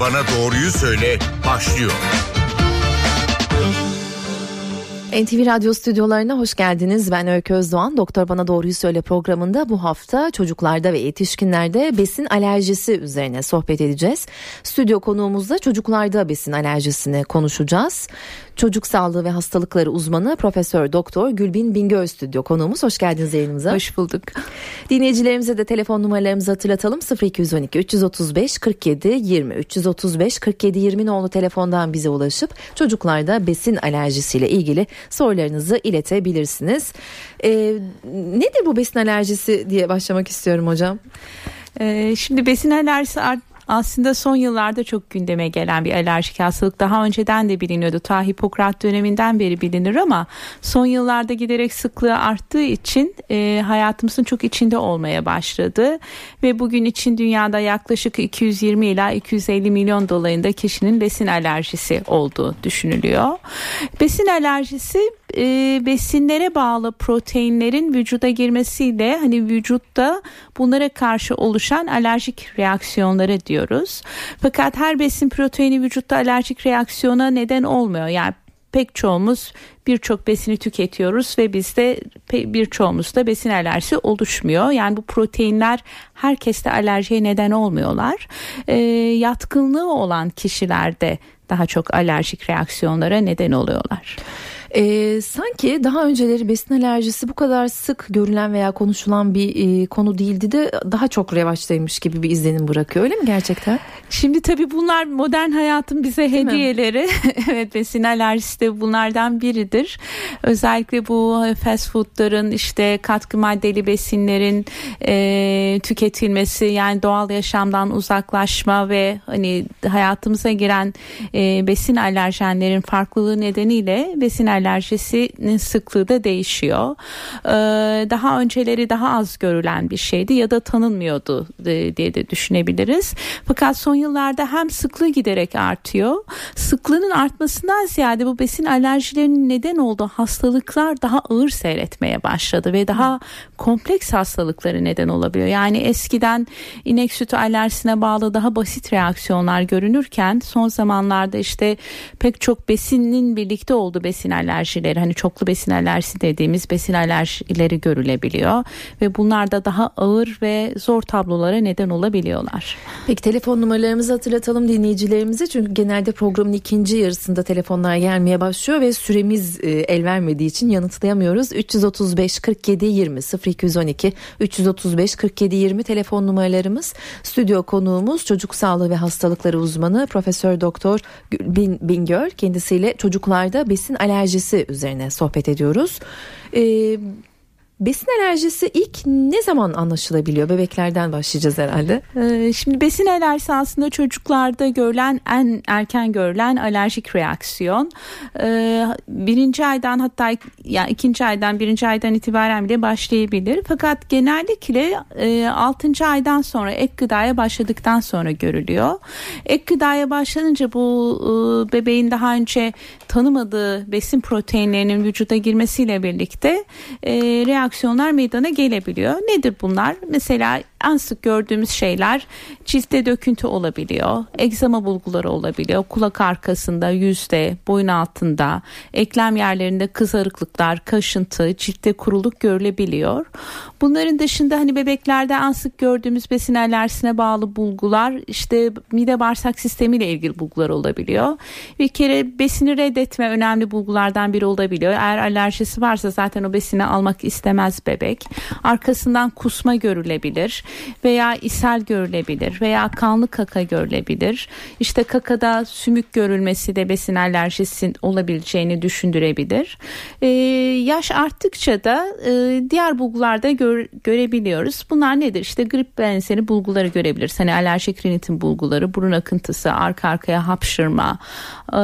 Bana Doğruyu Söyle başlıyor. NTV Radyo stüdyolarına hoş geldiniz. Ben Öykü Özdoğan. Doktor Bana Doğruyu Söyle programında bu hafta çocuklarda ve yetişkinlerde besin alerjisi üzerine sohbet edeceğiz. Stüdyo konuğumuzda çocuklarda besin alerjisini konuşacağız. Çocuk Sağlığı ve Hastalıkları uzmanı Profesör Doktor Gülbin Bingöl stüdyo konuğumuz. Hoş geldiniz yayınımıza. Hoş bulduk. Dinleyicilerimize de telefon numaralarımızı hatırlatalım. 0212 335 47 20 335 47 20 nolu telefondan bize ulaşıp çocuklarda besin alerjisiyle ilgili sorularınızı iletebilirsiniz. Ee, nedir bu besin alerjisi diye başlamak istiyorum hocam. Ee, şimdi besin alerjisi aslında son yıllarda çok gündeme gelen bir alerjik hastalık. Daha önceden de biliniyordu. Ta Hipokrat döneminden beri bilinir ama son yıllarda giderek sıklığı arttığı için e, hayatımızın çok içinde olmaya başladı. Ve bugün için dünyada yaklaşık 220 ila 250 milyon dolayında kişinin besin alerjisi olduğu düşünülüyor. Besin alerjisi e, besinlere bağlı proteinlerin vücuda girmesiyle hani vücutta bunlara karşı oluşan alerjik reaksiyonları diyoruz. Fakat her besin proteini vücutta alerjik reaksiyona neden olmuyor. Yani pek çoğumuz birçok besini tüketiyoruz ve bizde birçoğumuzda besin alerjisi oluşmuyor. Yani bu proteinler herkeste alerjiye neden olmuyorlar. E, yatkınlığı olan kişilerde daha çok alerjik reaksiyonlara neden oluyorlar. E, sanki daha önceleri besin alerjisi bu kadar sık görülen veya konuşulan bir e, konu değildi de daha çok revaçtaymış gibi bir izlenim bırakıyor öyle mi gerçekten? Şimdi tabii bunlar modern hayatın bize Değil hediyeleri. evet besin alerjisi de bunlardan biridir. Özellikle bu fast foodların işte katkı maddeli besinlerin e, tüketilmesi yani doğal yaşamdan uzaklaşma ve hani hayatımıza giren e, besin alerjenlerin farklılığı nedeniyle besin alerjisinin sıklığı da değişiyor. Ee, daha önceleri daha az görülen bir şeydi ya da tanınmıyordu e, diye de düşünebiliriz. Fakat son yıllarda hem sıklığı giderek artıyor. Sıklığının artmasından ziyade bu besin alerjilerinin neden olduğu hastalıklar daha ağır seyretmeye başladı ve daha kompleks hastalıkları neden olabiliyor. Yani eskiden inek sütü alerjisine bağlı daha basit reaksiyonlar görünürken son zamanlarda işte pek çok besinin birlikte olduğu besin alerjileri hani çoklu besin alerjisi dediğimiz besin alerjileri görülebiliyor ve bunlar da daha ağır ve zor tablolara neden olabiliyorlar. Peki telefon numaralarımızı hatırlatalım dinleyicilerimize çünkü genelde programın ikinci yarısında telefonlar gelmeye başlıyor ve süremiz e, el vermediği için yanıtlayamıyoruz. 335 47 20 0212 335 47 20 telefon numaralarımız. Stüdyo konuğumuz çocuk sağlığı ve hastalıkları uzmanı Profesör Doktor Bin Bingöl kendisiyle çocuklarda besin alerjisi üzerine sohbet ediyoruz. Ee, Besin alerjisi ilk ne zaman anlaşılabiliyor? Bebeklerden başlayacağız herhalde. Ee, şimdi besin alerjisi aslında çocuklarda görülen en erken görülen alerjik reaksiyon. Ee, birinci aydan hatta yani ikinci aydan birinci aydan itibaren bile başlayabilir. Fakat genellikle e, altıncı aydan sonra ek gıdaya başladıktan sonra görülüyor. Ek gıdaya başlanınca bu e, bebeğin daha önce tanımadığı besin proteinlerinin vücuda girmesiyle birlikte reaksiyon reaksiyonlar meydana gelebiliyor. Nedir bunlar? Mesela en sık gördüğümüz şeyler ciltte döküntü olabiliyor, egzama bulguları olabiliyor, kulak arkasında, yüzde, boyun altında, eklem yerlerinde kızarıklıklar, kaşıntı, ciltte kuruluk görülebiliyor. Bunların dışında hani bebeklerde en sık gördüğümüz besin alerjisine bağlı bulgular işte mide bağırsak sistemiyle ilgili bulgular olabiliyor. Bir kere besini reddetme önemli bulgulardan biri olabiliyor. Eğer alerjisi varsa zaten o besini almak istemez bebek. Arkasından kusma görülebilir veya ishal görülebilir veya kanlı kaka görülebilir. İşte kakada sümük görülmesi de besin alerjisi olabileceğini düşündürebilir. Ee, yaş arttıkça da e, diğer bulgularda gör, görebiliyoruz. Bunlar nedir? İşte grip benzeri bulguları görebiliriz. Hani alerjik rinitin bulguları, burun akıntısı, arka arkaya hapşırma, e,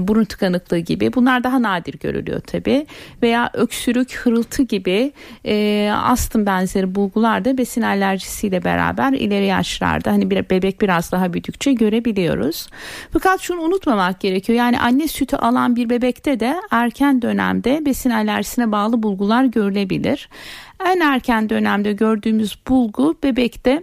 burun tıkanıklığı gibi. Bunlar daha nadir görülüyor tabi. Veya öksürük, hırıltı gibi e, astım benzeri bulgular da besin alerjisi alerjisiyle beraber ileri yaşlarda hani bir bebek biraz daha büyüdükçe görebiliyoruz. Fakat şunu unutmamak gerekiyor. Yani anne sütü alan bir bebekte de erken dönemde besin alerjisine bağlı bulgular görülebilir. En erken dönemde gördüğümüz bulgu bebekte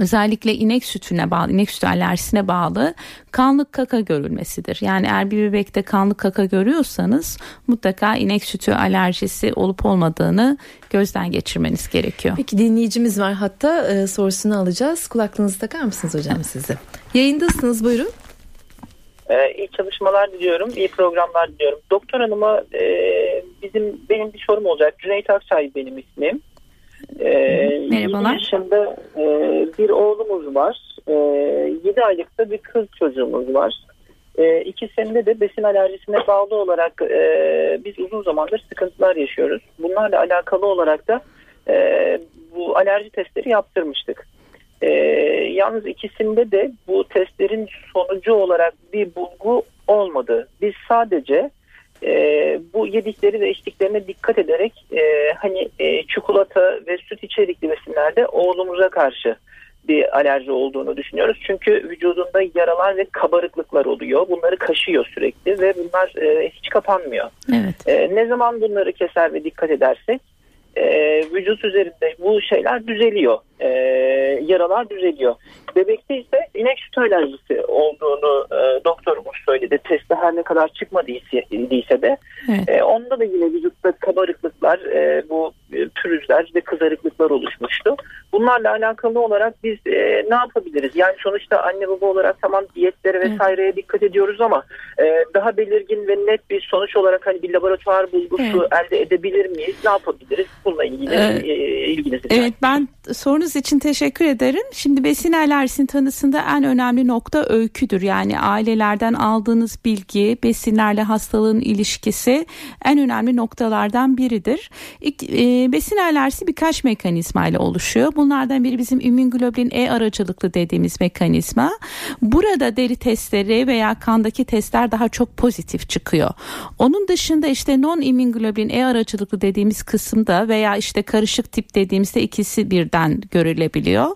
özellikle inek sütüne bağlı, inek sütü alerjisine bağlı kanlı kaka görülmesidir. Yani eğer bir bebekte kanlı kaka görüyorsanız mutlaka inek sütü alerjisi olup olmadığını gözden geçirmeniz gerekiyor. Peki dinleyicimiz var hatta e, sorusunu alacağız. Kulaklığınızı takar mısınız hocam sizi? Yayındasınız buyurun. Ee, iyi çalışmalar diliyorum, iyi programlar diliyorum. Doktor hanıma e, bizim benim bir sorum olacak. Cüneyt Akçay benim ismim. Ee, Merhabalar. yaşında e, bir oğlumuz var. E, 7 aylıkta bir kız çocuğumuz var. E, ikisinde de besin alerjisine bağlı olarak e, biz uzun zamandır sıkıntılar yaşıyoruz. Bunlarla alakalı olarak da e, bu alerji testleri yaptırmıştık. E, yalnız ikisinde de bu testlerin sonucu olarak bir bulgu olmadı. Biz sadece e, bu yedikleri ve içtiklerine dikkat ederek e, hani e, çikolata ve süt içerikli besinlerde oğlumuza karşı bir alerji olduğunu düşünüyoruz. Çünkü vücudunda yaralar ve kabarıklıklar oluyor. Bunları kaşıyor sürekli ve bunlar e, hiç kapanmıyor. Evet. E, ne zaman bunları keser ve dikkat edersek e, vücut üzerinde bu şeyler düzeliyor. E, yaralar düzeliyor. Bebekte ise inek süt alerjisi olduğunu e, doktorumuz söyledi. Testte her ne kadar çıkmadıysa de. Evet. E, onda da yine vücutta kabarıklıklar, e, bu e, pürüzler ve kızarıklıklar oluşmuştu. Bunlarla alakalı olarak biz e, ne yapabiliriz? Yani sonuçta anne baba olarak tamam diyetlere vesaireye evet. dikkat ediyoruz ama e, daha belirgin ve net bir sonuç olarak hani bir laboratuvar bulgusu evet. elde edebilir miyiz? Ne yapabiliriz? Bununla ilgili evet. e, ilginizi. Evet ben sorunuz için teşekkür ederim. Şimdi besin alerjisinin tanısında en önemli nokta öyküdür. Yani ailelerden aldığınız bilgi, besinlerle hastalığın ilişkisi en önemli noktalardan biridir. E, besin alerjisi birkaç mekanizma ile oluşuyor. Bunlardan biri bizim immünoglobulin E aracılıklı dediğimiz mekanizma. Burada deri testleri veya kandaki testler daha çok pozitif çıkıyor. Onun dışında işte non immünoglobulin E aracılıklı dediğimiz kısımda veya işte karışık tip dediğimizde ikisi birden görülebiliyor.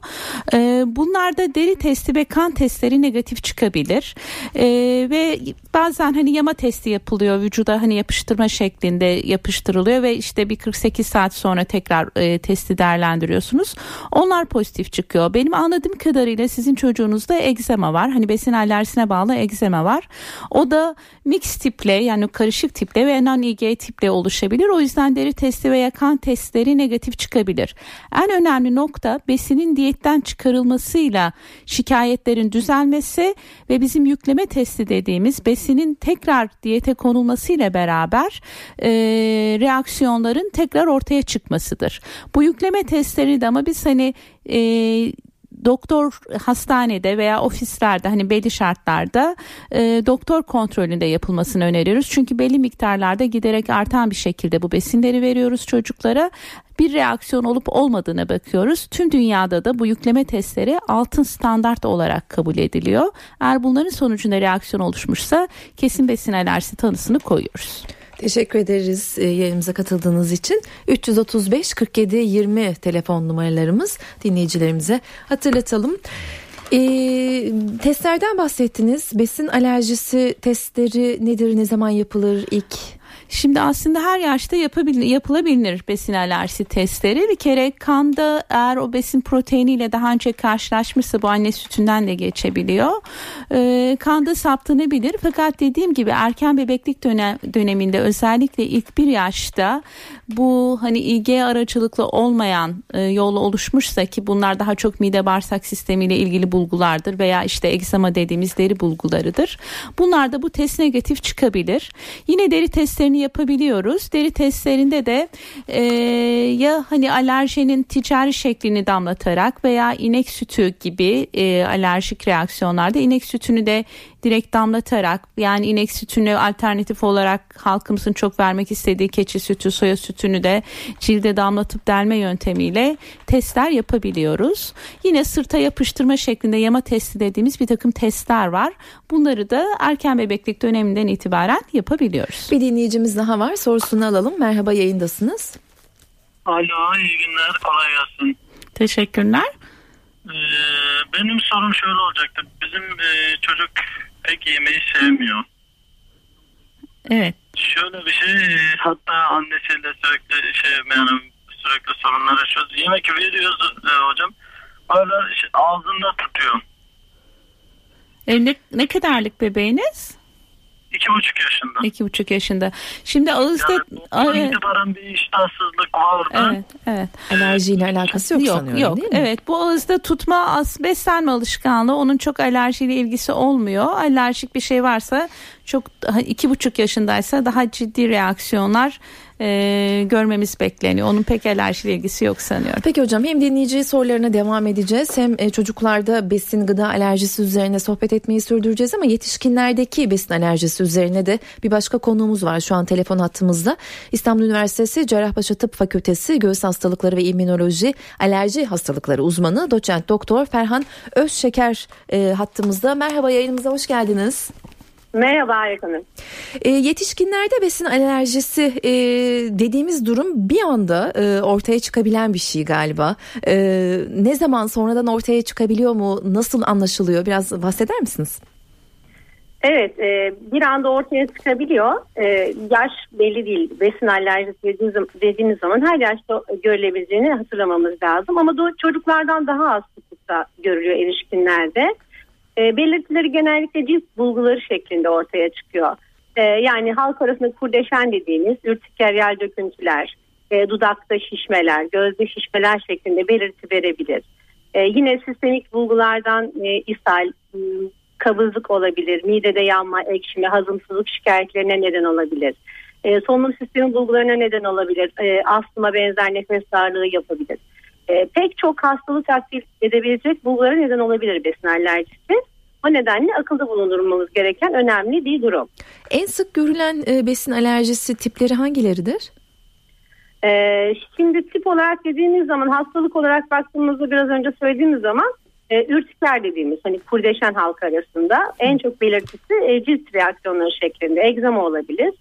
E, bunlarda deri testi ve kan testleri negatif çıkabilir. E, ve bazen hani yama testi yapılıyor vücuda hani yapıştırma şeklinde yapıştırılıyor ve işte bir 48 saat sonra tekrar e, testi değerlendiriyorsunuz. Onlar pozitif çıkıyor. Benim anladığım kadarıyla sizin çocuğunuzda egzema var. Hani besin alerjisine bağlı egzema var. O da mix tiple yani karışık tiple ve non-IG tiple oluşabilir. O yüzden deri testi veya kan testleri negatif çıkabilir. En önemli nokta besinin diyetten çıkarılmasıyla şikayetlerin düzelmesi ve bizim yükleme testi dediğimiz besinin tekrar diyete konulmasıyla beraber e, reaksiyonların tekrar ortaya çıkmasıdır. Bu yükleme testleri de ama biz hani e, doktor hastanede veya ofislerde hani belli şartlarda e, doktor kontrolünde yapılmasını öneriyoruz. Çünkü belli miktarlarda giderek artan bir şekilde bu besinleri veriyoruz çocuklara. Bir reaksiyon olup olmadığına bakıyoruz. Tüm dünyada da bu yükleme testleri altın standart olarak kabul ediliyor. Eğer bunların sonucunda reaksiyon oluşmuşsa kesin besin alerjisi tanısını koyuyoruz. Teşekkür ederiz e, yayınımıza katıldığınız için. 335 47 20 telefon numaralarımız dinleyicilerimize hatırlatalım. E, testlerden bahsettiniz. Besin alerjisi testleri nedir, ne zaman yapılır ilk? Şimdi aslında her yaşta yapabilir, yapılabilir besin alerjisi testleri. Bir kere kanda eğer o besin proteiniyle daha önce karşılaşmışsa bu anne sütünden de geçebiliyor. Ee, kanda saptanabilir. Fakat dediğim gibi erken bebeklik dönem, döneminde özellikle ilk bir yaşta bu hani IG aracılıklı olmayan e, yolu oluşmuşsa ki bunlar daha çok mide bağırsak sistemiyle ilgili bulgulardır veya işte egzama dediğimiz deri bulgularıdır. Bunlarda bu test negatif çıkabilir. Yine deri testlerini yapabiliyoruz. Deri testlerinde de e, ya hani alerjenin ticari şeklini damlatarak veya inek sütü gibi e, alerjik reaksiyonlarda inek sütünü de direkt damlatarak yani inek sütünü alternatif olarak halkımızın çok vermek istediği keçi sütü, soya sütünü de cilde damlatıp delme yöntemiyle testler yapabiliyoruz. Yine sırta yapıştırma şeklinde yama testi dediğimiz bir takım testler var. Bunları da erken bebeklik döneminden itibaren yapabiliyoruz. Bir dinleyicimiz daha var. Sorusunu alalım. Merhaba yayındasınız. Alo iyi günler kolay gelsin. Teşekkürler. Ee, benim sorum şöyle olacaktı. Bizim e, çocuk pek yemeği sevmiyor. Evet. Şöyle bir şey hatta annesiyle sürekli şey yani sürekli sorunlar yaşıyoruz. Yemek veriyoruz e, hocam. böyle şey- ağzında tutuyor. E, ne, ne kadarlık bebeğiniz? İki buçuk yaşında. İki buçuk yaşında. Şimdi ağızda... Yani evet, itibaren bir iştahsızlık vardı. evet, evet. Alerjiyle alakası yok, yok sanıyorum yok değil mi? evet bu ağızda tutma beslenme alışkanlığı onun çok alerjiyle ilgisi olmuyor alerjik bir şey varsa çok iki buçuk yaşındaysa daha ciddi reaksiyonlar e, görmemiz bekleniyor onun pek alerjiyle ilgisi yok sanıyorum. Peki hocam hem dinleyici sorularına devam edeceğiz hem e, çocuklarda besin gıda alerjisi üzerine sohbet etmeyi sürdüreceğiz ama yetişkinlerdeki besin alerjisi üzerine de bir başka konuğumuz var şu an telefon hattımızda. İstanbul Üniversitesi Cerrahpaşa Tıp Fakültesi Göğüs Hastalıkları ve İmmünoloji Alerji Hastalıkları uzmanı doçent doktor Ferhan Özşeker e, hattımızda. Merhaba yayınımıza hoş geldiniz. Merhaba Erkan'ım. E, yetişkinlerde besin alerjisi e, dediğimiz durum bir anda e, ortaya çıkabilen bir şey galiba. E, ne zaman sonradan ortaya çıkabiliyor mu? Nasıl anlaşılıyor? Biraz bahseder misiniz? Evet e, bir anda ortaya çıkabiliyor. E, yaş belli değil. Besin alerjisi dediğiniz, zaman- dediğiniz zaman her yaşta görülebileceğini hatırlamamız lazım. Ama çocuklardan daha az sıklıkta görülüyor erişkinlerde. E, belirtileri genellikle cilt bulguları şeklinde ortaya çıkıyor. E, yani halk arasında kurdeşen dediğimiz ürtikeryal döküntüler, e, dudakta şişmeler, gözde şişmeler şeklinde belirti verebilir. E, yine sistemik bulgulardan e, ishal, m, kabızlık olabilir, midede yanma, ekşime, hazımsızlık şikayetlerine neden olabilir. E, solunum sistemi bulgularına neden olabilir, e, astıma benzer nefes darlığı yapabilir. E, pek çok hastalık takip edebilecek bulgulara neden olabilir besin alerjisi. O nedenle akılda bulundurmamız gereken önemli bir durum. En sık görülen e, besin alerjisi tipleri hangileridir? Ee, şimdi tip olarak dediğimiz zaman hastalık olarak baktığımızda biraz önce söylediğimiz zaman e, ürtiker dediğimiz hani kurdeşen halk arasında en çok belirtisi e, cilt reaksiyonları şeklinde egzama olabilir.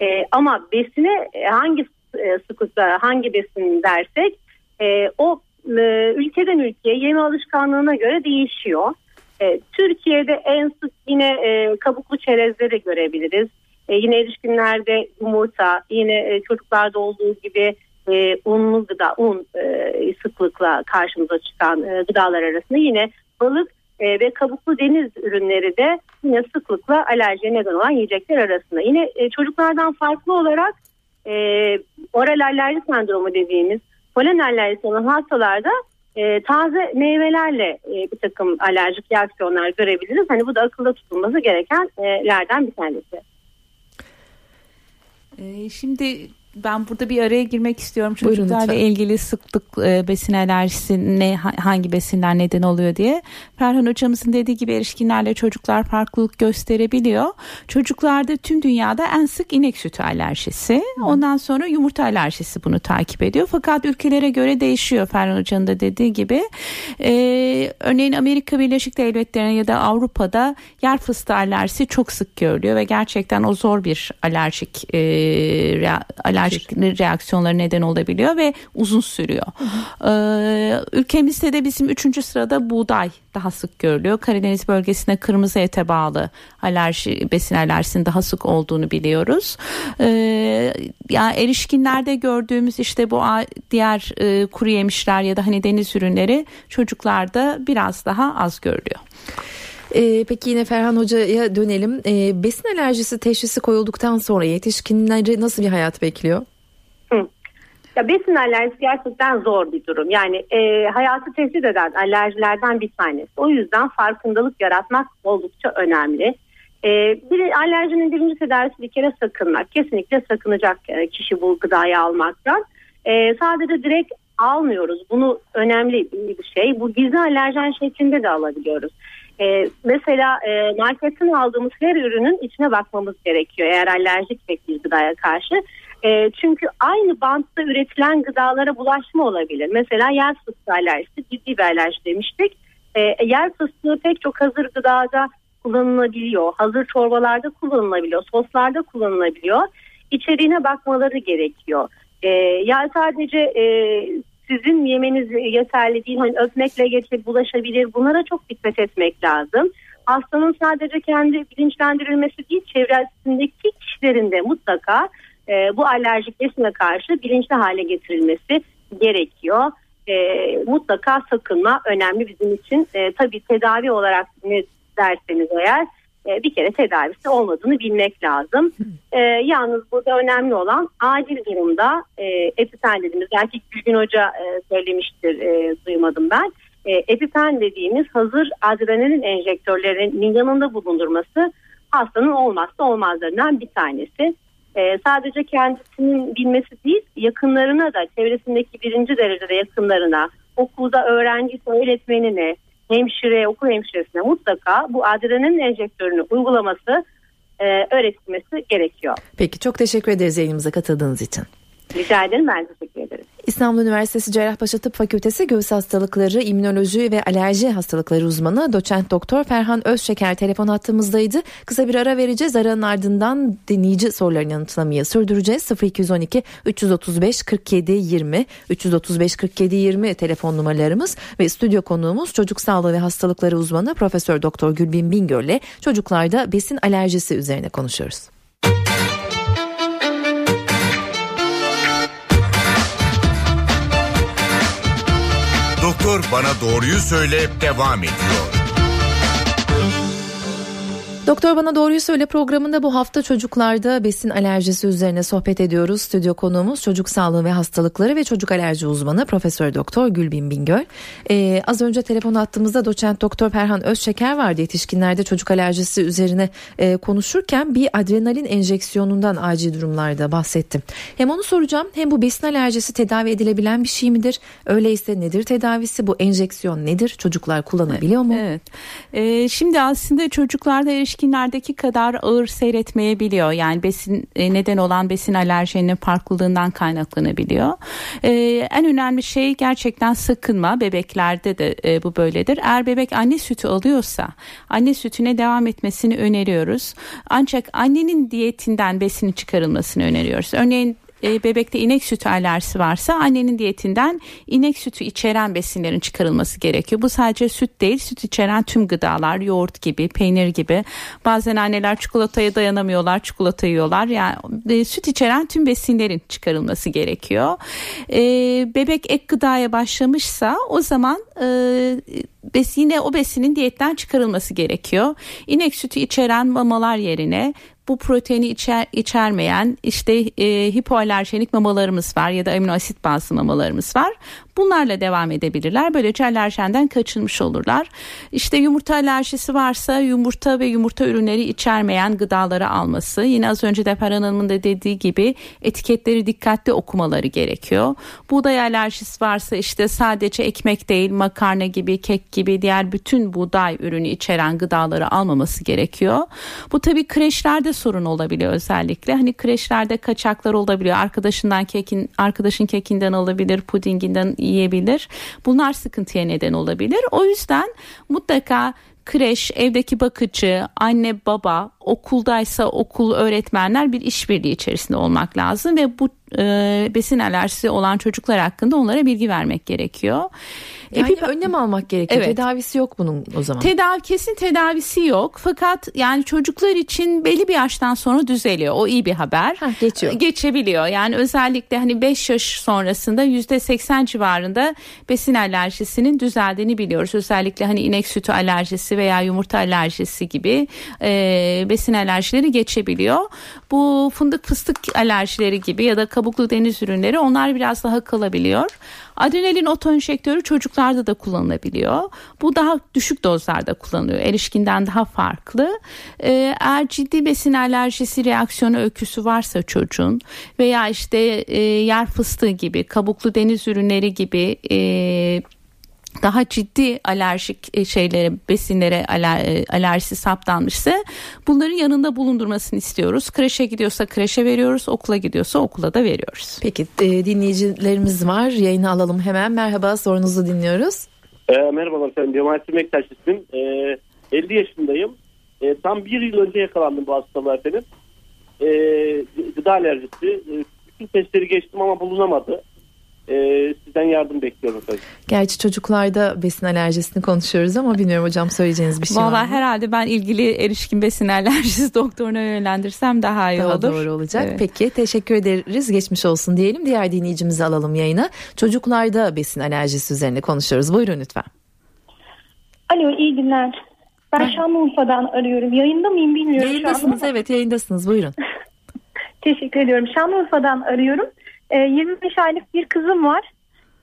E, ama besine e, hangi e, sıklıkta hangi besin dersek e, o e, ülkeden ülkeye yeme alışkanlığına göre değişiyor. E, Türkiye'de en sık yine e, kabuklu çerezleri görebiliriz. E, yine erişkinlerde yumurta, yine e, çocuklarda olduğu gibi e, unlu gıda, un e, sıklıkla karşımıza çıkan e, gıdalar arasında yine balık e, ve kabuklu deniz ürünleri de yine sıklıkla alerjiye neden olan yiyecekler arasında. Yine e, çocuklardan farklı olarak e, oral alerji sendromu dediğimiz polen alerjisi olan hastalarda e, taze meyvelerle e, bir takım alerjik reaksiyonlar görebiliriz. Hani bu da akılda tutulması gerekenlerden bir tanesi. Ee, şimdi ben burada bir araya girmek istiyorum çocuklarla ilgili sıklık e, besin alerjisi ne ha- hangi besinler neden oluyor diye. Ferhan hocamızın dediği gibi erişkinlerle çocuklar farklılık gösterebiliyor. Çocuklarda tüm dünyada en sık inek sütü alerjisi. Ondan sonra yumurta alerjisi bunu takip ediyor. Fakat ülkelere göre değişiyor Ferhan hocanın da dediği gibi. Ee, örneğin Amerika Birleşik Devletleri'ne ya da Avrupa'da yer fıstığı alerjisi çok sık görülüyor ve gerçekten o zor bir alerjik e, rea- alerjik reaksiyonları neden olabiliyor ve uzun sürüyor. Ee, ülkemizde de bizim üçüncü sırada buğday daha sık görülüyor. Karadeniz bölgesinde kırmızı ete bağlı alerji besin alerjisinin daha sık olduğunu biliyoruz. Ee, ya erişkinlerde gördüğümüz işte bu diğer e, kuru yemişler ya da hani deniz ürünleri çocuklarda biraz daha az görülüyor. E, peki yine Ferhan Hoca'ya dönelim. E, besin alerjisi teşhisi koyulduktan sonra yetişkinleri nasıl bir hayat bekliyor? Ya besin alerjisi gerçekten zor bir durum. Yani e, hayatı tehdit eden alerjilerden bir tanesi. O yüzden farkındalık yaratmak oldukça önemli. E, bir alerjinin birinci tedavisi bir kere sakınmak. Kesinlikle sakınacak e, kişi bu gıdayı almaktan. E, sadece direkt almıyoruz. Bunu önemli bir şey. Bu gizli alerjen şeklinde de alabiliyoruz. E, mesela e, marketten aldığımız her ürünün içine bakmamız gerekiyor eğer alerjik bir gıdaya karşı. E, çünkü aynı bantta üretilen gıdalara bulaşma olabilir. Mesela yer fıstığı alerjisi ciddi bir alerji demiştik. E, yer fıstığı pek çok hazır gıdada kullanılabiliyor. Hazır çorbalarda kullanılabiliyor. Soslarda kullanılabiliyor. İçeriğine bakmaları gerekiyor. E, yani sadece e, sizin yemeniz yeterli değil. Hani öpmekle geçip bulaşabilir. Bunlara çok dikkat etmek lazım. Hastanın sadece kendi bilinçlendirilmesi değil, çevresindeki kişilerin de mutlaka e, bu alerjik besine karşı bilinçli hale getirilmesi gerekiyor. e, mutlaka sakınma önemli bizim için. E, tabii tedavi olarak ne derseniz eğer e, bir kere tedavisi olmadığını bilmek lazım. E, yalnız burada önemli olan acil durumda e, epipen dediğimiz belki Gülgün Hoca e, söylemiştir e, duymadım ben. E, epipen dediğimiz hazır adrenalin enjektörlerinin yanında bulundurması hastanın olmazsa olmazlarından bir tanesi. E, sadece kendisinin bilmesi değil yakınlarına da çevresindeki birinci derecede yakınlarına okulda öğrenci öğretmenine hemşire okul hemşiresine mutlaka bu adrenalin enjektörünü uygulaması e, öğretilmesi gerekiyor. Peki çok teşekkür ederiz yayınımıza katıldığınız için. Rica ederim ben teşekkür ederim. İstanbul Üniversitesi Cerrahpaşa Tıp Fakültesi Göğüs Hastalıkları, İmmünoloji ve Alerji Hastalıkları uzmanı doçent doktor Ferhan Özşeker telefon hattımızdaydı. Kısa bir ara vereceğiz. Aranın ardından dinleyici sorularını yanıtlamayı sürdüreceğiz. 0212 335 47 20 335 47 20 telefon numaralarımız ve stüdyo konuğumuz çocuk sağlığı ve hastalıkları uzmanı Profesör Doktor Gülbin Bingöl ile çocuklarda besin alerjisi üzerine konuşuyoruz. Doktor bana doğruyu söyle devam ediyor. Doktor Bana Doğruyu Söyle programında bu hafta çocuklarda besin alerjisi üzerine sohbet ediyoruz. Stüdyo konuğumuz çocuk sağlığı ve hastalıkları ve çocuk alerji uzmanı Profesör Doktor Gülbin Bingöl. Ee, az önce telefon attığımızda doçent doktor Perhan Özşeker vardı. Yetişkinlerde çocuk alerjisi üzerine e, konuşurken bir adrenalin enjeksiyonundan acil durumlarda bahsettim. Hem onu soracağım hem bu besin alerjisi tedavi edilebilen bir şey midir? Öyleyse nedir tedavisi? Bu enjeksiyon nedir? Çocuklar kullanabiliyor mu? Evet. Ee, şimdi aslında çocuklarda erişkinlerdeki kadar ağır seyretmeyebiliyor. Yani besin e, neden olan besin alerjeninin farklılığından kaynaklanabiliyor. Ee, en önemli şey gerçekten sakınma. Bebeklerde de e, bu böyledir. Eğer bebek anne sütü alıyorsa anne sütüne devam etmesini öneriyoruz. Ancak annenin diyetinden besini çıkarılmasını öneriyoruz. Örneğin e, bebekte inek sütü alerjisi varsa annenin diyetinden inek sütü içeren besinlerin çıkarılması gerekiyor. Bu sadece süt değil süt içeren tüm gıdalar yoğurt gibi peynir gibi bazen anneler çikolataya dayanamıyorlar çikolata yiyorlar yani e, süt içeren tüm besinlerin çıkarılması gerekiyor. E, bebek ek gıdaya başlamışsa o zaman e, besine o besinin diyetten çıkarılması gerekiyor. İnek sütü içeren mamalar yerine bu proteini içer, içermeyen işte e, hipoalerjenik mamalarımız var ya da amino asit bazlı mamalarımız var. Bunlarla devam edebilirler. Böylece alerjenden kaçınmış olurlar. İşte yumurta alerjisi varsa yumurta ve yumurta ürünleri içermeyen gıdaları alması. Yine az önce de Ferhan Hanım'ın da dediği gibi etiketleri dikkatli okumaları gerekiyor. Buğday alerjisi varsa işte sadece ekmek değil makarna gibi kek gibi diğer bütün buğday ürünü içeren gıdaları almaması gerekiyor. Bu tabii kreşlerde sorun olabiliyor özellikle. Hani kreşlerde kaçaklar olabiliyor. Arkadaşından kekin arkadaşın kekinden alabilir, pudinginden yiyebilir. Bunlar sıkıntıya neden olabilir. O yüzden mutlaka kreş, evdeki bakıcı, anne baba, okuldaysa okul öğretmenler bir işbirliği içerisinde olmak lazım ve bu e, besin alerjisi olan çocuklar hakkında onlara bilgi vermek gerekiyor. Yani Epi... önlem almak gerekiyor. Evet. Tedavisi yok bunun o zaman. Tedavi kesin tedavisi yok. Fakat yani çocuklar için belli bir yaştan sonra düzeliyor. O iyi bir haber. Ha, geçiyor. Geçebiliyor. Yani özellikle hani 5 yaş sonrasında %80 civarında besin alerjisinin düzeldiğini biliyoruz. Özellikle hani inek sütü alerjisi veya yumurta alerjisi gibi e, besin alerjileri geçebiliyor. Bu fındık fıstık alerjileri gibi ya da kabuklu deniz ürünleri onlar biraz daha kalabiliyor. Adrenalin otoenjektörü çocuklarda da kullanılabiliyor. Bu daha düşük dozlarda kullanılıyor. Erişkinden daha farklı. Ee, eğer ciddi besin alerjisi reaksiyonu öyküsü varsa çocuğun veya işte e, yer fıstığı gibi kabuklu deniz ürünleri gibi e, daha ciddi alerjik e, şeylere besinlere aler, e, alerjisi saptanmışsa bunların yanında bulundurmasını istiyoruz. Kreşe gidiyorsa kreşe veriyoruz, okula gidiyorsa okula da veriyoruz. Peki e, dinleyicilerimiz var. Yayını alalım hemen. Merhaba sorunuzu dinliyoruz. E, merhabalar efendim. Cemalettin Bektaş ismim. E, 50 yaşındayım. E, tam bir yıl önce yakalandım bu hastalığa efendim. E, gıda alerjisi. E, bütün testleri geçtim ama bulunamadı. E, sizden yardım bekliyorum tabii. Gerçi çocuklarda besin alerjisini konuşuyoruz ama bilmiyorum hocam söyleyeceğiniz bir şey Vallahi var mı? herhalde ben ilgili erişkin besin alerjisi doktoruna yönlendirsem daha iyi Daha olur. doğru olacak. Evet. Peki teşekkür ederiz. Geçmiş olsun diyelim. Diğer dinleyicimizi alalım yayına. Çocuklarda besin alerjisi üzerine konuşuyoruz. Buyurun lütfen. Alo iyi günler. Ben Şanlıurfa'dan arıyorum. Yayında mıyım bilmiyorum şu Yayındasınız evet yayındasınız. Buyurun. Teşekkür ediyorum. Şanlıurfa'dan arıyorum. Ee, 25 aylık bir kızım var.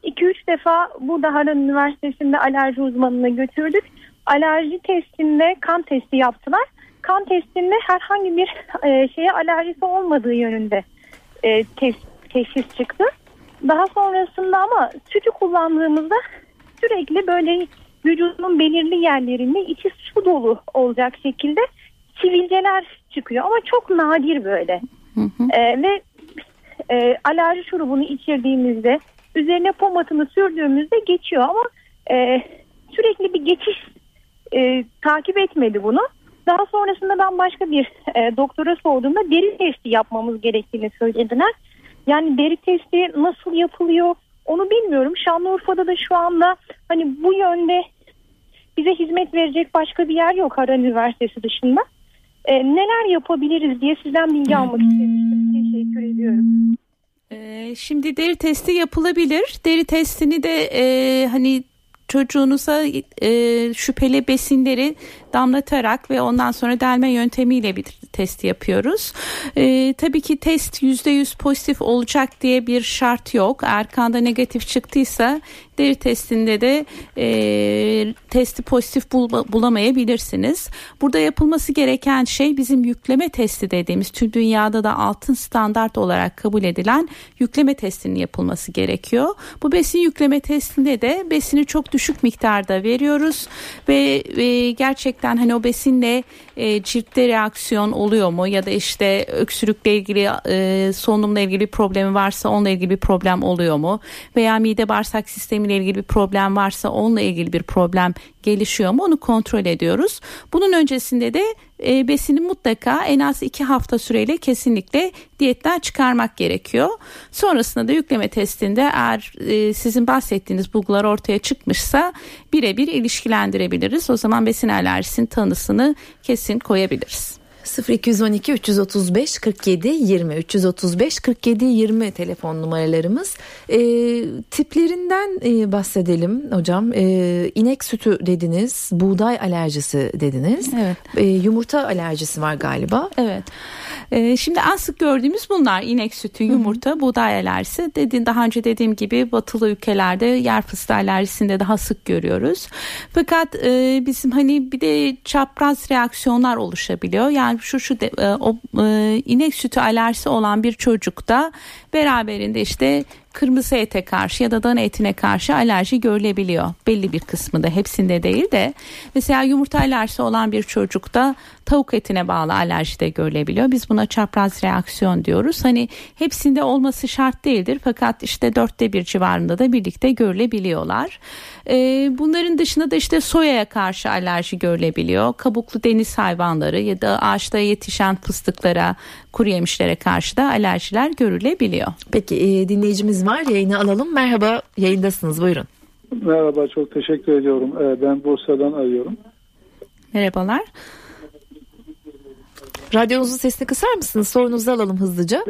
2-3 defa burada Harran Üniversitesi'nde alerji uzmanına götürdük. Alerji testinde kan testi yaptılar. Kan testinde herhangi bir e, şeye alerjisi olmadığı yönünde e, test, teşhis çıktı. Daha sonrasında ama sütü kullandığımızda sürekli böyle vücudunun belirli yerlerinde içi su dolu olacak şekilde sivilceler çıkıyor ama çok nadir böyle. Ee, ve e, alerji şurubunu içirdiğimizde üzerine pomatını sürdüğümüzde geçiyor ama e, sürekli bir geçiş e, takip etmedi bunu. Daha sonrasında ben başka bir e, doktora sorduğumda deri testi yapmamız gerektiğini söylediler. Yani deri testi nasıl yapılıyor onu bilmiyorum. Şanlıurfa'da da şu anda hani bu yönde bize hizmet verecek başka bir yer yok Harran Üniversitesi dışında. E, neler yapabiliriz diye sizden bilgi almak istemiştim. Teşekkür ediyorum. Ee, şimdi deri testi yapılabilir. Deri testini de e, hani çocuğunuza e, şüpheli besinleri damlatarak ve ondan sonra delme yöntemiyle bir test yapıyoruz. E, tabii ki test %100 pozitif olacak diye bir şart yok. Eğer kanda negatif çıktıysa deri testinde de e, testi pozitif bul- bulamayabilirsiniz. Burada yapılması gereken şey bizim yükleme testi dediğimiz tüm dünyada da altın standart olarak kabul edilen yükleme testinin yapılması gerekiyor. Bu besin yükleme testinde de besini çok düşük miktarda veriyoruz ve e, gerçekten hani o besinle e, ciltte reaksiyon oluyor mu? Ya da işte öksürükle ilgili e, solunumla ilgili bir problemi varsa onunla ilgili bir problem oluyor mu? Veya mide bağırsak sistemiyle ilgili bir problem varsa onunla ilgili bir problem gelişiyor mu onu kontrol ediyoruz. Bunun öncesinde de e, besini mutlaka en az iki hafta süreyle kesinlikle diyetten çıkarmak gerekiyor. Sonrasında da yükleme testinde eğer e, sizin bahsettiğiniz bulgular ortaya çıkmışsa birebir ilişkilendirebiliriz. O zaman besin alerjisinin tanısını kesin koyabiliriz. 0212 335 47 20 335 47 20 telefon numaralarımız. E, tiplerinden e, bahsedelim hocam. E, inek sütü dediniz, buğday alerjisi dediniz. Evet. E, yumurta alerjisi var galiba. Evet. Ee, şimdi en sık gördüğümüz bunlar inek sütü, yumurta, buğday alerjisi. Dediğim daha önce dediğim gibi batılı ülkelerde yer fıstığı alerjisinde daha sık görüyoruz. Fakat e, bizim hani bir de çapraz reaksiyonlar oluşabiliyor. Yani şu şu de, e, o e, inek sütü alerjisi olan bir çocukta beraberinde işte kırmızı ete karşı ya da dana etine karşı alerji görülebiliyor. Belli bir kısmında hepsinde değil de mesela yumurta alerjisi olan bir çocukta tavuk etine bağlı alerji de görülebiliyor. Biz buna çapraz reaksiyon diyoruz. Hani hepsinde olması şart değildir fakat işte dörtte bir civarında da birlikte görülebiliyorlar. Ee, bunların dışında da işte soyaya karşı alerji görülebiliyor. Kabuklu deniz hayvanları ya da ağaçta yetişen fıstıklara, kuru yemişlere karşı da alerjiler görülebiliyor. Peki e, dinleyicimiz var yayını alalım. Merhaba yayındasınız buyurun. Merhaba çok teşekkür ediyorum. Ee, Ben Bursa'dan arıyorum. Merhabalar. Radyonuzun sesini kısar mısınız? Sorunuzu alalım hızlıca.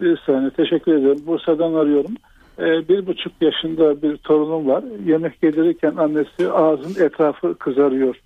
Bir saniye teşekkür ederim. Bursa'dan arıyorum. Ee, Bir buçuk yaşında bir torunum var. Yemek yedirirken annesi ağzın etrafı kızarıyor.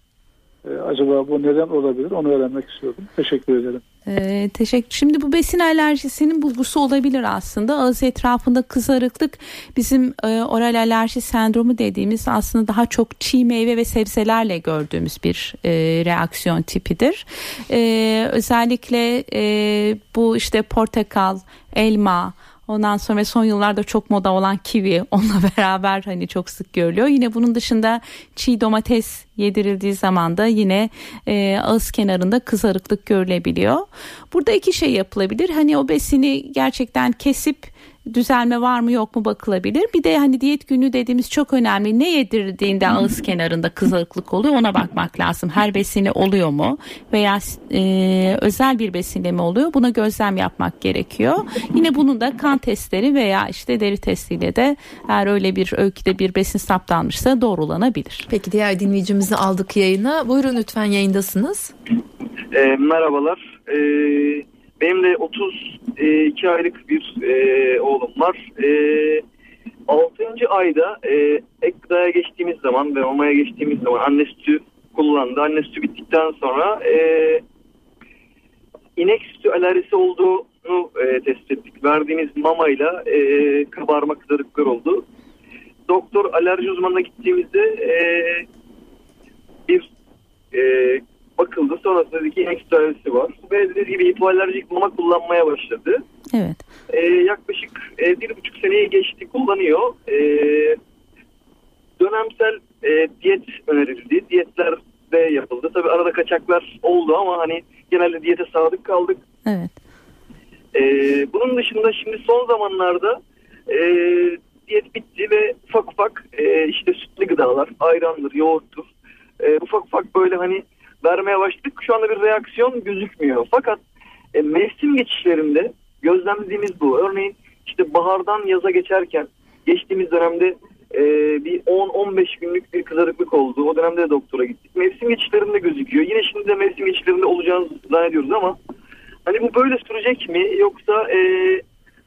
Ee, Acaba bu neden olabilir? Onu öğrenmek istiyorum. Teşekkür ederim. Ee, teşekkür. Şimdi bu besin alerjisinin bulgusu olabilir aslında. Ağız etrafında kızarıklık bizim e, oral alerji sendromu dediğimiz aslında daha çok çiğ meyve ve sebzelerle gördüğümüz bir e, reaksiyon tipidir. E, özellikle e, bu işte portakal, elma, Ondan sonra son yıllarda çok moda olan kivi onunla beraber hani çok sık görülüyor. Yine bunun dışında çiğ domates yedirildiği zaman da yine e, ağız kenarında kızarıklık görülebiliyor. Burada iki şey yapılabilir. Hani o besini gerçekten kesip düzelme var mı yok mu bakılabilir. Bir de hani diyet günü dediğimiz çok önemli. Ne yedirdiğinde ağız kenarında kızarıklık oluyor ona bakmak lazım. Her besini oluyor mu veya e, özel bir besinde mi oluyor buna gözlem yapmak gerekiyor. Yine bunun da kan testleri veya işte deri testiyle de eğer öyle bir öyküde bir besin saptanmışsa doğrulanabilir. Peki diğer dinleyicimizi aldık yayına. Buyurun lütfen yayındasınız. E, merhabalar. E, benim de 32 aylık bir e, oğlum var. E, 6. ayda e, ek gıdaya geçtiğimiz zaman ve mamaya geçtiğimiz zaman anne sütü kullandı. Anne sütü bittikten sonra e, inek sütü alerjisi olduğunu e, tespit ettik. Verdiğimiz mamayla e, kabarma kızarıklar oldu. Doktor alerji uzmanına gittiğimizde e, bir e, bakıldı. Sonrasında dedi ki alerjisi var. Ve dediği gibi hipoalerjik mama kullanmaya başladı. Evet. E, yaklaşık e, bir buçuk seneyi geçti kullanıyor. E, dönemsel e, diyet önerildi. Diyetler de yapıldı. Tabi arada kaçaklar oldu ama hani genelde diyete sadık kaldık. Evet. E, bunun dışında şimdi son zamanlarda e, diyet bitti ve ufak ufak e, işte sütlü gıdalar, ayrandır, yoğurttur. E, ufak ufak böyle hani vermeye başladık. Şu anda bir reaksiyon gözükmüyor. Fakat e, mevsim geçişlerinde gözlemlediğimiz bu. Örneğin işte bahardan yaza geçerken geçtiğimiz dönemde e, bir 10-15 günlük bir kızarıklık oldu. O dönemde de doktora gittik. Mevsim geçişlerinde gözüküyor. Yine şimdi de mevsim geçişlerinde olacağını zannediyoruz ama hani bu böyle sürecek mi yoksa e,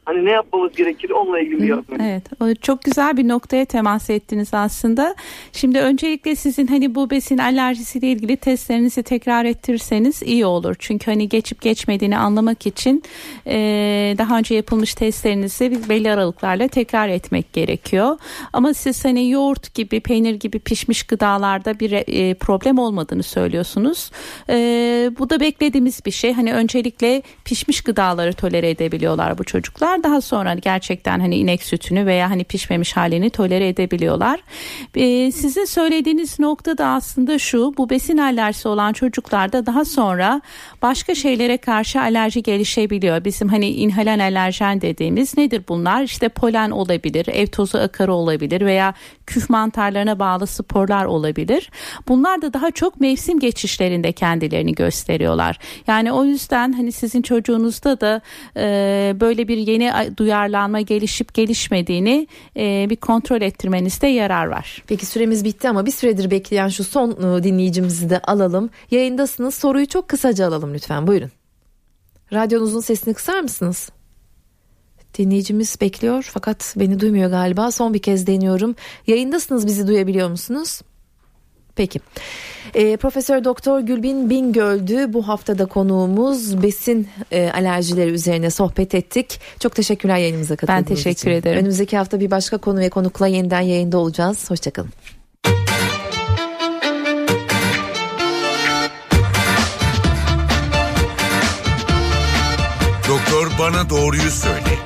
hani ne yapmamız gerekir onunla ilgili bir yardım. Evet çok güzel bir noktaya temas ettiniz aslında. Şimdi öncelikle sizin hani bu besin alerjisiyle ilgili testlerinizi tekrar ettirirseniz iyi olur. Çünkü hani geçip geçmediğini anlamak için e, daha önce yapılmış testlerinizi belli aralıklarla tekrar etmek gerekiyor. Ama siz hani yoğurt gibi peynir gibi pişmiş gıdalarda bir e, problem olmadığını söylüyorsunuz. E, bu da beklediğimiz bir şey. Hani öncelikle pişmiş gıdaları tolere edebiliyorlar bu çocuklar daha sonra gerçekten hani inek sütünü veya hani pişmemiş halini tolere edebiliyorlar. Ee, sizin söylediğiniz nokta da aslında şu bu besin alerjisi olan çocuklarda daha sonra başka şeylere karşı alerji gelişebiliyor. Bizim hani inhalen alerjen dediğimiz nedir bunlar? İşte polen olabilir, ev tozu akarı olabilir veya küf mantarlarına bağlı sporlar olabilir. Bunlar da daha çok mevsim geçişlerinde kendilerini gösteriyorlar. Yani o yüzden hani sizin çocuğunuzda da e, böyle bir yeni duyarlanma gelişip gelişmediğini e, bir kontrol ettirmenizde yarar var. Peki süremiz bitti ama bir süredir bekleyen şu son e, dinleyicimizi de alalım. Yayındasınız soruyu çok kısaca alalım lütfen buyurun. Radyonuzun sesini kısar mısınız? Dinleyicimiz bekliyor fakat beni duymuyor galiba. Son bir kez deniyorum. Yayındasınız bizi duyabiliyor musunuz? Peki. E, Profesör Doktor Gülbin Bingöl'dü bu haftada konuğumuz besin e, alerjileri üzerine sohbet ettik. Çok teşekkürler yayınımıza katıldığınız için. Ben teşekkür için. ederim. Önümüzdeki hafta bir başka konu ve konukla yeniden yayında olacağız. Hoşçakalın. Doktor bana doğruyu söyle.